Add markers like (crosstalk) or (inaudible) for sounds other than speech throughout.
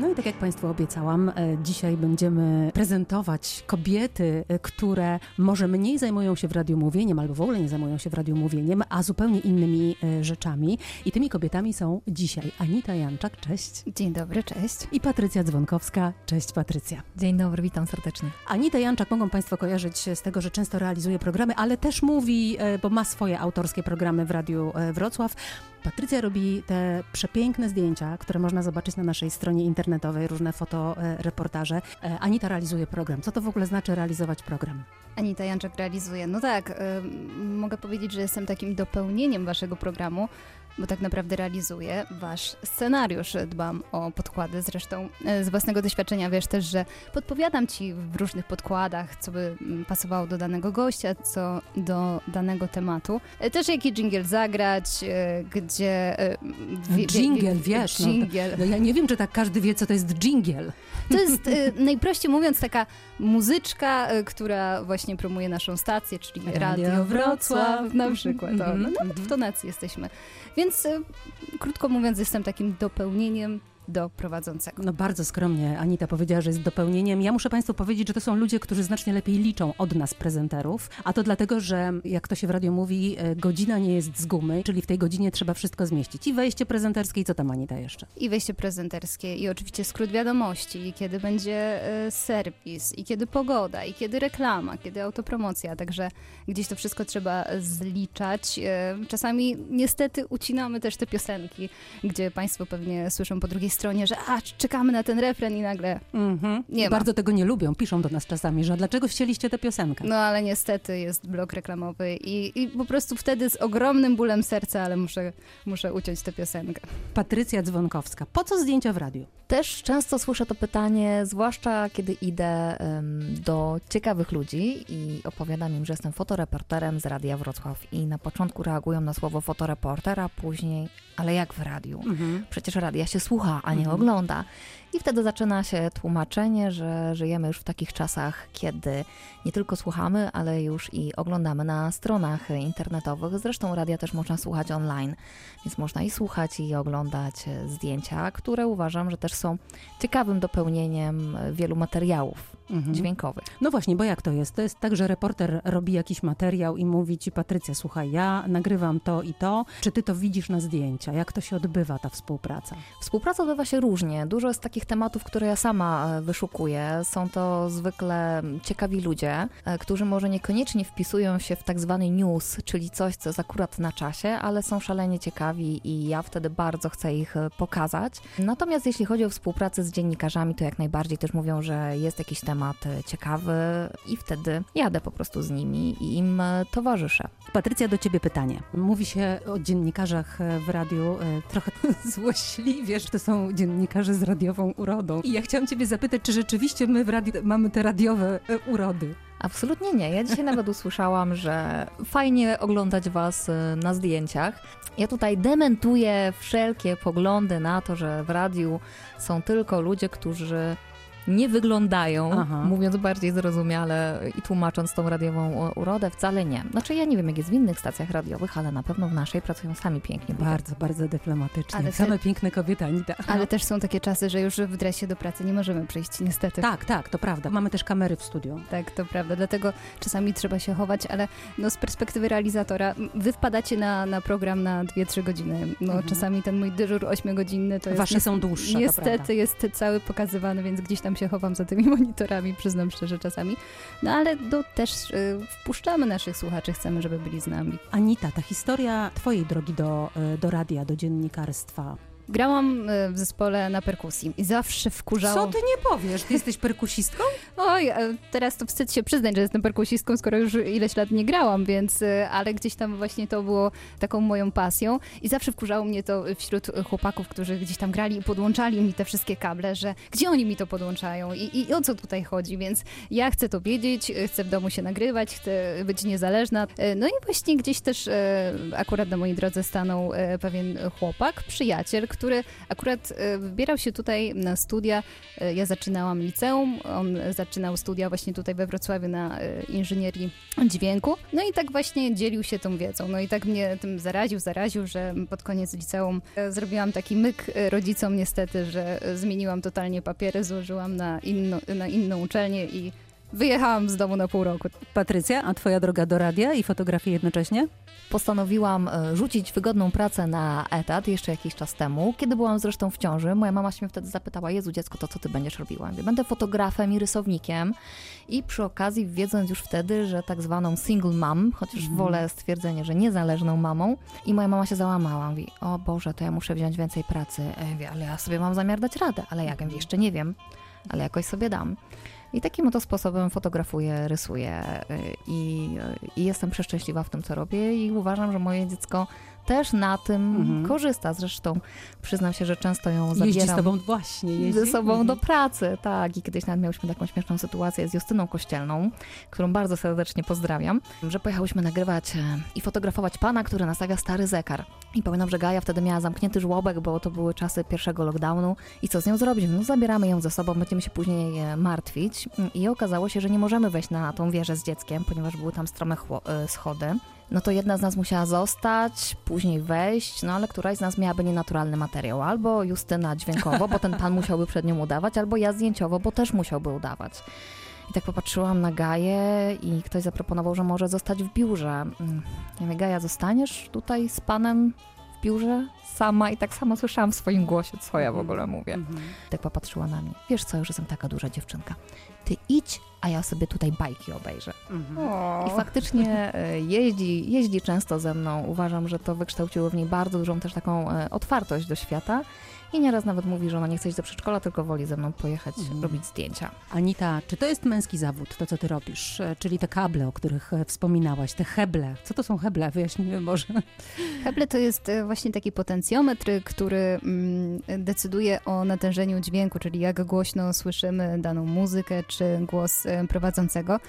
No i tak jak Państwu obiecałam, e, dzisiaj będziemy prezentować kobiety, e, które może mniej zajmują się w radiomówieniem albo w ogóle nie zajmują się w radiomówieniem, a zupełnie innymi e, rzeczami. I tymi kobietami są dzisiaj Anita Janczak, cześć. Dzień dobry, cześć. I Patrycja Dzwonkowska, cześć Patrycja. Dzień dobry, witam serdecznie. Anita Janczak mogą Państwo kojarzyć z tego, że często realizuje programy, ale też mówi, bo ma swoje autorskie programy w Radiu Wrocław. Patrycja robi te przepiękne zdjęcia, które można zobaczyć na naszej stronie internetowej, różne fotoreportaże. E, Anita realizuje program. Co to w ogóle znaczy realizować program? Anita Janczak realizuje. No tak, y, mogę powiedzieć, że jestem takim dopełnieniem waszego programu, bo tak naprawdę realizuję wasz scenariusz. Dbam o podkłady, zresztą y, z własnego doświadczenia wiesz też, że podpowiadam ci w różnych podkładach, co by mm, pasowało do danego gościa, co do danego tematu. Y, Też jaki jingle zagrać, y, gdzie... wie- Dżingiel, wiesz, no, Dżingiel. No ja nie wiem, czy tak każdy wie, co to jest dżingiel. To jest (laughs) najprościej mówiąc taka muzyczka, która właśnie promuje naszą stację, czyli Radio Radio, Wrocław. Wrocław na przykład. To, no, mhm. w tonacji jesteśmy. Więc y, krótko mówiąc jestem takim dopełnieniem do prowadzącego. No bardzo skromnie Anita powiedziała, że jest dopełnieniem. Ja muszę Państwu powiedzieć, że to są ludzie, którzy znacznie lepiej liczą od nas prezenterów, a to dlatego, że jak to się w radio mówi, e, godzina nie jest z gumy, czyli w tej godzinie trzeba wszystko zmieścić. I wejście prezenterskie i co tam Anita jeszcze? I wejście prezenterskie, i oczywiście skrót wiadomości, i kiedy będzie y, serwis, i kiedy pogoda, i kiedy reklama, kiedy autopromocja. Także gdzieś to wszystko trzeba zliczać. Y, Czasami niestety ucinamy też te piosenki, gdzie Państwo pewnie słyszą po drugiej stronie, że a, czekamy na ten refren i nagle Mhm. Nie ma. bardzo tego nie lubią. Piszą do nas czasami, że dlaczego chcieliście tę piosenkę? No ale niestety jest blok reklamowy i, i po prostu wtedy z ogromnym bólem serca, ale muszę, muszę uciąć tę piosenkę. Patrycja Dzwonkowska. Po co zdjęcia w radiu? Też często słyszę to pytanie, zwłaszcza kiedy idę em, do ciekawych ludzi i opowiadam im, że jestem fotoreporterem z Radia Wrocław i na początku reagują na słowo fotoreporter, a później, ale jak w radiu? Mhm. Przecież radia się słucha, a nie Mhm. ogląda. I wtedy zaczyna się tłumaczenie, że żyjemy już w takich czasach, kiedy nie tylko słuchamy, ale już i oglądamy na stronach internetowych. Zresztą radia też można słuchać online, więc można i słuchać, i oglądać zdjęcia, które uważam, że też są ciekawym dopełnieniem wielu materiałów Mhm. dźwiękowych. No właśnie, bo jak to jest? To jest tak, że reporter robi jakiś materiał i mówi ci, Patrycja, słuchaj, ja nagrywam to i to. Czy ty to widzisz na zdjęcia? Jak to się odbywa, ta współpraca? Współpraca odbywa się różnie. Dużo jest takich tematów, które ja sama e, wyszukuję. Są to zwykle ciekawi ludzie, e, którzy może niekoniecznie wpisują się w tak zwany news, czyli coś, co jest akurat na czasie, ale są szalenie ciekawi i ja wtedy bardzo chcę ich e, pokazać. Natomiast jeśli chodzi o współpracę z dziennikarzami, to jak najbardziej też mówią, że jest jakiś temat e, ciekawy i wtedy jadę po prostu z nimi i im e, towarzyszę. Patrycja, do ciebie pytanie. Mówi się o dziennikarzach e, w radiu e, trochę (laughs) złośliwie, że to są dziennikarze z radiową urodą. I ja chciałam ciebie zapytać, czy rzeczywiście my w radiu mamy te radiowe urody? Absolutnie nie. Ja dzisiaj nawet usłyszałam, że fajnie oglądać Was na zdjęciach. Ja tutaj dementuję wszelkie poglądy na to, że w radiu są tylko ludzie, którzy nie wyglądają, Aha. mówiąc bardziej zrozumiale i tłumacząc tą radiową urodę, wcale nie. Znaczy ja nie wiem, jak jest w innych stacjach radiowych, ale na pewno w naszej pracują sami pięknie. Bardzo, bardzo dyplomatycznie. Ale Same ty- piękne kobiety, Anita. Ale też są takie czasy, że już w dresie do pracy nie możemy przyjść, niestety. Tak, tak, to prawda. Mamy też kamery w studiu. Tak, to prawda. Dlatego czasami trzeba się chować, ale no z perspektywy realizatora, wy wpadacie na, na program na 2-3 godziny. No Mhm. czasami ten mój dyżur 8-godzinny to jest... Wasze są dłuższe, Niestety jest cały pokazywany, więc gdzieś tam się chowam za tymi (laughs) monitorami, przyznam szczerze czasami. No ale do, też y, wpuszczamy naszych słuchaczy, chcemy, żeby byli z nami. Anita, ta historia twojej drogi do, e, do radia, do dziennikarstwa. Grałam y, w zespole na perkusji i zawsze wkurzało... Co ty nie powiesz? Ty jesteś perkusistką? (laughs) Oj, e, teraz to wstyd się przyznać, że jestem perkusistką, skoro już ileś lat nie grałam, więc, e, ale gdzieś tam właśnie to było taką moją pasją i zawsze wkurzało mnie to wśród chłopaków, którzy gdzieś tam grali i podłączali mi te wszystkie kable, że gdzie oni mi to podłączają i, i o co tutaj chodzi, więc ja chcę to wiedzieć, chcę w domu się nagrywać, chcę być niezależna. E, No i właśnie gdzieś też e, akurat na mojej drodze stanął pewien chłopak, przyjaciel, który akurat e, wybierał się tutaj na studia. E, ja zaczynałam liceum, on zaczynał studia właśnie tutaj we Wrocławiu na e, inżynierii dźwięku. No i tak właśnie dzielił się tą wiedzą. No i tak mnie tym zaraził, zaraził, że pod koniec liceum zrobiłam taki myk rodzicom niestety, że zmieniłam totalnie papiery, złożyłam na, inno, na inną uczelnię i wyjechałam z domu na pół roku. Patrycja, a twoja droga do radia i fotografii jednocześnie? Postanowiłam e, rzucić wygodną pracę na etat jeszcze jakiś czas temu, kiedy byłam zresztą w ciąży. Moja mama się mnie wtedy zapytała, Jezu dziecko, to co ty będziesz robiła? Będę fotografem i rysownikiem i przy okazji wiedząc już wtedy, że tak zwaną single mom, chociaż mm. wolę stwierdzenie, że niezależną mamą i moja mama się załamała, mówi, o Boże, to ja muszę wziąć więcej pracy, ja ale ja sobie mam zamiar dać radę, ale jak, jeszcze nie wiem, ale jakoś sobie dam. I takim oto sposobem fotografuję, rysuję y, i, i, jestem przeszczęśliwa w tym, co robię i uważam, że moje dziecko też na tym mhm. korzysta. Zresztą przyznam się, że często ją zabieram. Jeździ z właśnie. Jeździ? Ze sobą mhm. do pracy, tak. I kiedyś nawet miałyśmy taką śmieszną sytuację z Justyną Kościelną, którą bardzo serdecznie pozdrawiam, że pojechałyśmy nagrywać e, i fotografować pana, który nastawia stary zekar. I pamiętam, że Gaja wtedy miała zamknięty żłobek, bo to były czasy pierwszego lockdownu. I co z nią zrobić? No zabieramy ją ze sobą, będziemy się później e, martwić. I okazało się, że nie możemy wejść na tą wieżę z dzieckiem, ponieważ były tam strome e, schody no to jedna z nas musiała zostać, później wejść, no ale któraś z nas miałaby nienaturalny materiał. Albo Justyna dźwiękowo, bo ten pan musiałby przed nią udawać, albo ja zdjęciowo, bo też musiałby udawać. I tak popatrzyłam na Gaję i ktoś zaproponował, że może zostać w biurze. Mm, ja mówię, Gaja, zostaniesz tutaj z panem w biurze sama? I tak samo słyszałam w swoim głosie, co ja w ogóle mówię. Mm -hmm. Tak popatrzyła na mnie. Wiesz co, już jestem taka duża dziewczynka ty idź, a ja sobie tutaj bajki obejrzę. Mhm. I faktycznie e, jeździ, jeździ często ze mną. Uważam, że to wykształciło w niej bardzo dużą też taką e, otwartość do świata. I nieraz nawet mówi, że ona nie chce iść do przedszkola, tylko woli ze mną pojechać, mhm. robić zdjęcia. Anita, czy to jest męski zawód, to co ty robisz? E, czyli te kable, o których wspominałaś, te heble. Co to są heble? (laughs) Wyjaśnijmy może. Heble to jest właśnie taki potencjometr, który mm, decyduje o natężeniu dźwięku, czyli jak głośno słyszymy daną muzykę, czy głos e, prowadzącego.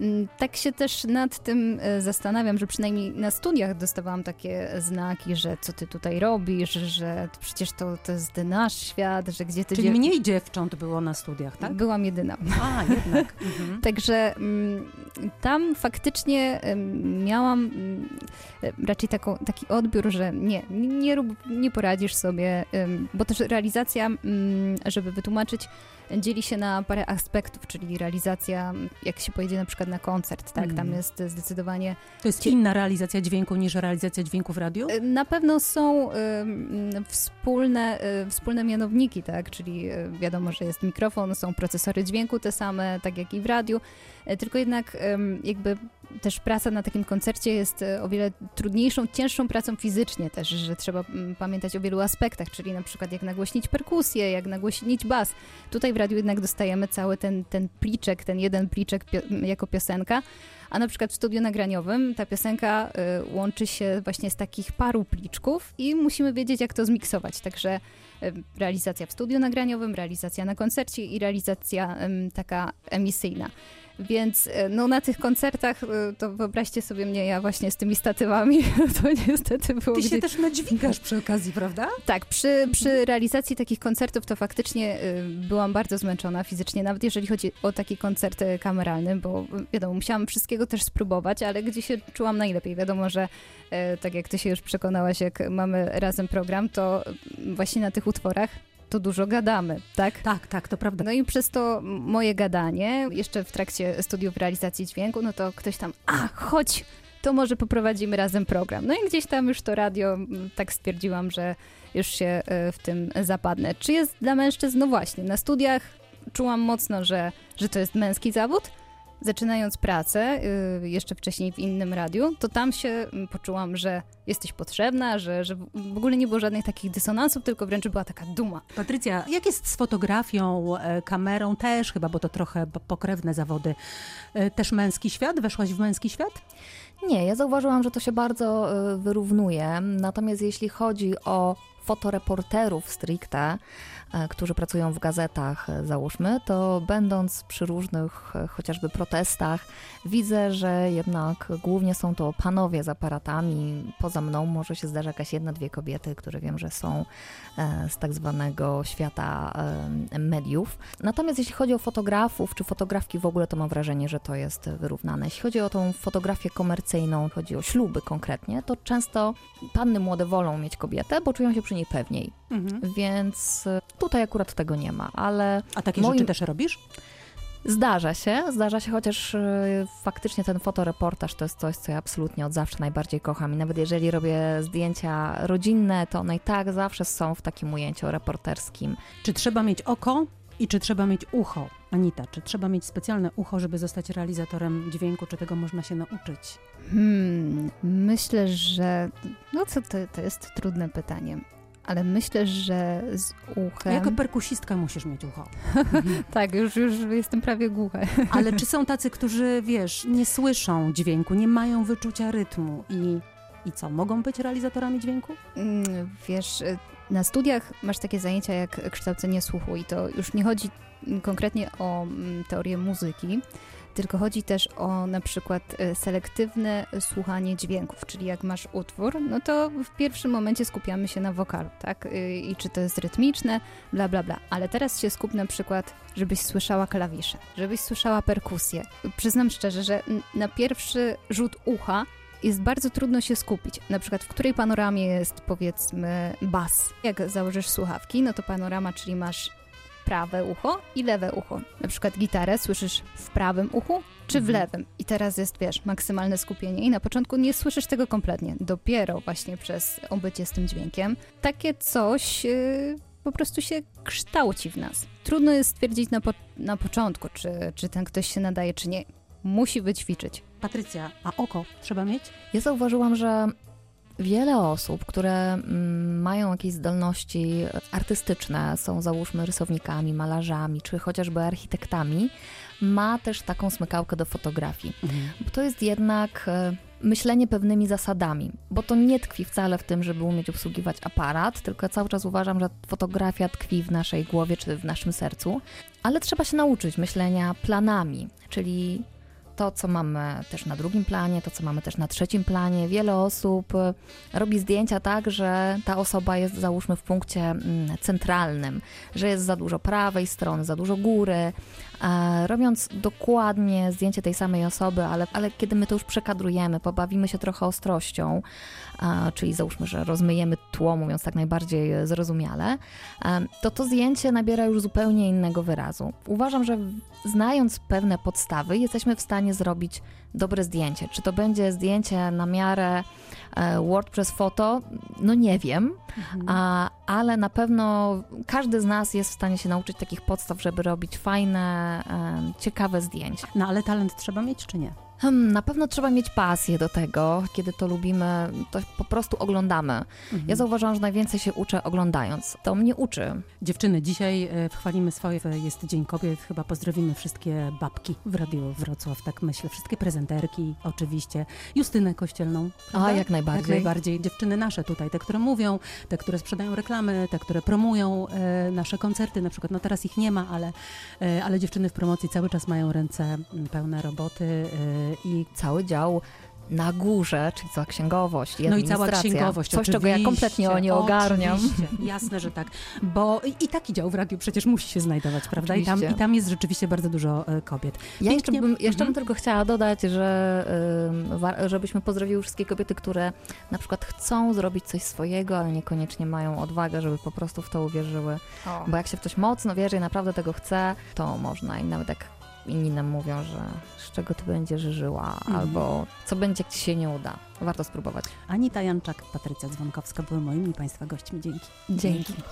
Mm, tak się też nad tym e, zastanawiam, że przynajmniej na studiach dostawałam takie znaki, że co ty tutaj robisz, że przecież to, to jest nasz świat, że gdzie ty... Czyli dziew... mniej dziewcząt było na studiach, tak? Byłam jedyna. A, jednak. (laughs) Mhm. Także mm, tam faktycznie miałam mm, raczej taką, taki odbiór, że nie, nie, rób, nie poradzisz sobie, bo też realizacja, żeby wytłumaczyć, dzieli się na parę aspektów, czyli realizacja, jak się pojedzie na przykład na koncert, tak, mm. tam jest zdecydowanie... To jest inna realizacja dźwięku niż realizacja dźwięku w radiu? Y, na pewno są y, wspólne, y, wspólne mianowniki, tak, czyli wiadomo, że jest mikrofon, są procesory dźwięku te same, tak jak i w radiu, tylko jednak jakby też praca na takim koncercie jest o wiele trudniejszą, cięższą pracą fizycznie też, że trzeba pamiętać o wielu aspektach, czyli na przykład jak nagłośnić perkusję, jak nagłośnić bas. Tutaj w radiu jednak dostajemy cały ten, ten pliczek, ten jeden pliczek pio jako piosenka, a na przykład w studiu nagraniowym ta piosenka y, łączy się właśnie z takich paru pliczków i musimy wiedzieć, jak to zmiksować. Także y, realizacja w studiu nagraniowym, realizacja na koncercie i realizacja y, taka emisyjna. Więc e, no, na tych koncertach, e, to wyobraźcie sobie mnie, ja właśnie z tymi statywami, (laughs) to niestety było... Ty się też nadźwigasz przy okazji, prawda? Tak, przy, przy realizacji takich koncertów to faktycznie e, byłam bardzo zmęczona fizycznie, nawet jeżeli chodzi o taki koncert kameralny, bo wiadomo, musiałam wszystkiego też spróbować, ale gdzie się czułam najlepiej. Wiadomo, że tak jak ty się już przekonałaś, jak mamy razem program, to właśnie na tych utworach to dużo gadamy, tak? Tak, tak, to prawda. No i przez to moje gadanie, jeszcze w trakcie studiów realizacji dźwięku, no to ktoś tam, a chodź, to może poprowadzimy razem program. No i gdzieś tam już to radio, tak stwierdziłam, że już się e, w tym zapadnę. Czy jest dla mężczyzn? No właśnie, na studiach czułam mocno, że, że to jest męski zawód, zaczynając pracę, y, jeszcze wcześniej w innym radiu, to tam się mm, poczułam, że jesteś potrzebna, że, że w ogóle nie było żadnych takich dysonansów, tylko wręcz była taka duma. Patrycja, jak jest z fotografią, e, kamerą też chyba, bo to trochę pokrewne zawody. E, też męski świat? Weszłaś w męski świat? Nie, ja zauważyłam, że to się bardzo e, wyrównuje. Natomiast jeśli chodzi o fotoreporterów stricte, e, którzy pracują w gazetach, e, załóżmy, to będąc przy różnych e, chociażby protestach, widzę, że jednak głównie są to panowie z aparatami. Poza mną może się zdarza jakaś jedna, dwie kobiety, które wiem, że są z tak zwanego świata mediów. Natomiast jeśli chodzi o fotografów czy fotografki w ogóle, to mam wrażenie, że to jest wyrównane. Jeśli chodzi o tą fotografię komercyjną, chodzi o śluby konkretnie, to często panny młode wolą mieć kobietę, bo czują się przy niej pewniej. Mhm. Więc e, tutaj akurat tego nie ma, ale... A takie moim... rzeczy też robisz? Zdarza się, zdarza się, chociaż e, faktycznie ten fotoreportaż to jest coś, co ja absolutnie od zawsze najbardziej kocham. I nawet jeżeli robię zdjęcia rodzinne, to one i tak zawsze są w takim ujęciu reporterskim. Czy trzeba mieć oko i czy trzeba mieć ucho? Anita, czy trzeba mieć specjalne ucho, żeby zostać realizatorem dźwięku? Czy tego można się nauczyć? Hmm, myślę, że. No co to, to jest trudne pytanie. Ale myślę, że z uchem. Jako perkusistka musisz mieć ucho. (laughs) tak, już, już jestem prawie głucha. (laughs) Ale czy są tacy, którzy, wiesz, nie słyszą dźwięku, nie mają wyczucia rytmu i, i co? Mogą być realizatorami dźwięku? Mm, wiesz, na studiach masz takie zajęcia jak kształcenie słuchu i to już nie chodzi konkretnie o mm, teorię muzyki, tylko chodzi też o na przykład e, selektywne słuchanie dźwięków, czyli jak masz utwór, no to w pierwszym momencie skupiamy się na wokalu, tak? Y, I czy to jest rytmiczne, bla, bla, bla. Ale teraz się skup na przykład, żebyś słyszała klawisze, żebyś słyszała perkusję. Przyznam szczerze, że na pierwszy rzut ucha jest bardzo trudno się skupić. Na przykład w której panoramie jest powiedzmy bas. Jak założysz słuchawki, no to panorama, czyli masz prawe ucho i lewe ucho. Na przykład gitarę słyszysz w prawym uchu czy w mhm. lewym. I teraz jest, wiesz, maksymalne skupienie i na początku nie słyszysz tego kompletnie. Dopiero właśnie przez obycie z tym dźwiękiem takie coś yy, po prostu się kształci w nas. Trudno jest stwierdzić na, po na początku, czy, czy ten ktoś się nadaje, czy nie. Musi wyćwiczyć. Patrycja, a oko trzeba mieć? Ja zauważyłam, że wiele osób, które mm, mają jakieś zdolności artystyczne, są załóżmy rysownikami, malarzami, czy chociażby architektami, ma też taką smykałkę do fotografii. Mhm. Bo to jest jednak e, myślenie pewnymi zasadami, bo to nie tkwi wcale w tym, żeby umieć obsługiwać aparat, tylko cały czas uważam, że fotografia tkwi w naszej głowie czy w naszym sercu, ale trzeba się nauczyć myślenia planami, czyli to, co mamy też na drugim planie, to, co mamy też na trzecim planie. Wiele osób e, robi zdjęcia tak, że ta osoba jest, załóżmy, w punkcie mm, centralnym, że jest za dużo prawej strony, za dużo góry, robiąc dokładnie zdjęcie tej samej osoby, ale, ale kiedy my to już przekadrujemy, pobawimy się trochę ostrością, czyli załóżmy, że rozmyjemy tło, mówiąc tak najbardziej zrozumiale, to to zdjęcie nabiera już zupełnie innego wyrazu. Uważam, że znając pewne podstawy, jesteśmy w stanie zrobić dobre zdjęcie. Czy to będzie zdjęcie na miarę e, WordPress Photo? No nie wiem, mhm. a, ale na pewno każdy z nas jest w stanie się nauczyć takich podstaw, żeby robić fajne, ciekawe zdjęcia. No ale talent trzeba mieć, czy nie? Hmm, na pewno trzeba mieć pasję do tego, kiedy to lubimy, to po prostu oglądamy. Mhm. Ja zauważyłam, że najwięcej się uczę oglądając. To mnie uczy. Dziewczyny, dzisiaj e, chwalimy swoje, jest Dzień Kobiet, chyba pozdrowimy wszystkie babki w Radiu Wrocław, tak myślę, wszystkie prezenterki oczywiście, Justynę Kościelną. Prawda? A, jak najbardziej. Jak najbardziej. Dziewczyny nasze tutaj, te, które mówią, te, które sprzedają reklamy, te, które promują e, nasze koncerty, na przykład, no teraz ich nie ma, ale, e, ale dziewczyny w promocji cały czas mają ręce pełne roboty e, i cały dział na górze, czyli cała księgowość i No i cała księgowość, Coś, czego ja kompletnie o nie ogarniam. Jasne, że tak. Bo i, taki dział w radiu przecież musi się znajdować, prawda? I tam, I tam jest rzeczywiście bardzo dużo e, kobiet. Ja jeszcze bym, jeszcze bym mhm. tylko chciała dodać, że żebyśmy pozdrowiły wszystkie kobiety, które na przykład chcą zrobić coś swojego, ale niekoniecznie mają odwagę, żeby po prostu w to uwierzyły. O. Bo jak się w coś mocno wierzy i naprawdę tego chce, to można. I nawet jak inni nam mówią, że z czego ty będziesz żyła, mhm. albo co będzie, jak ci się nie uda. Warto spróbować. Anita Janczak, Patrycja Dzwonkowska były moimi Państwa gośćmi. Dzięki. Dzięki. Dzięki.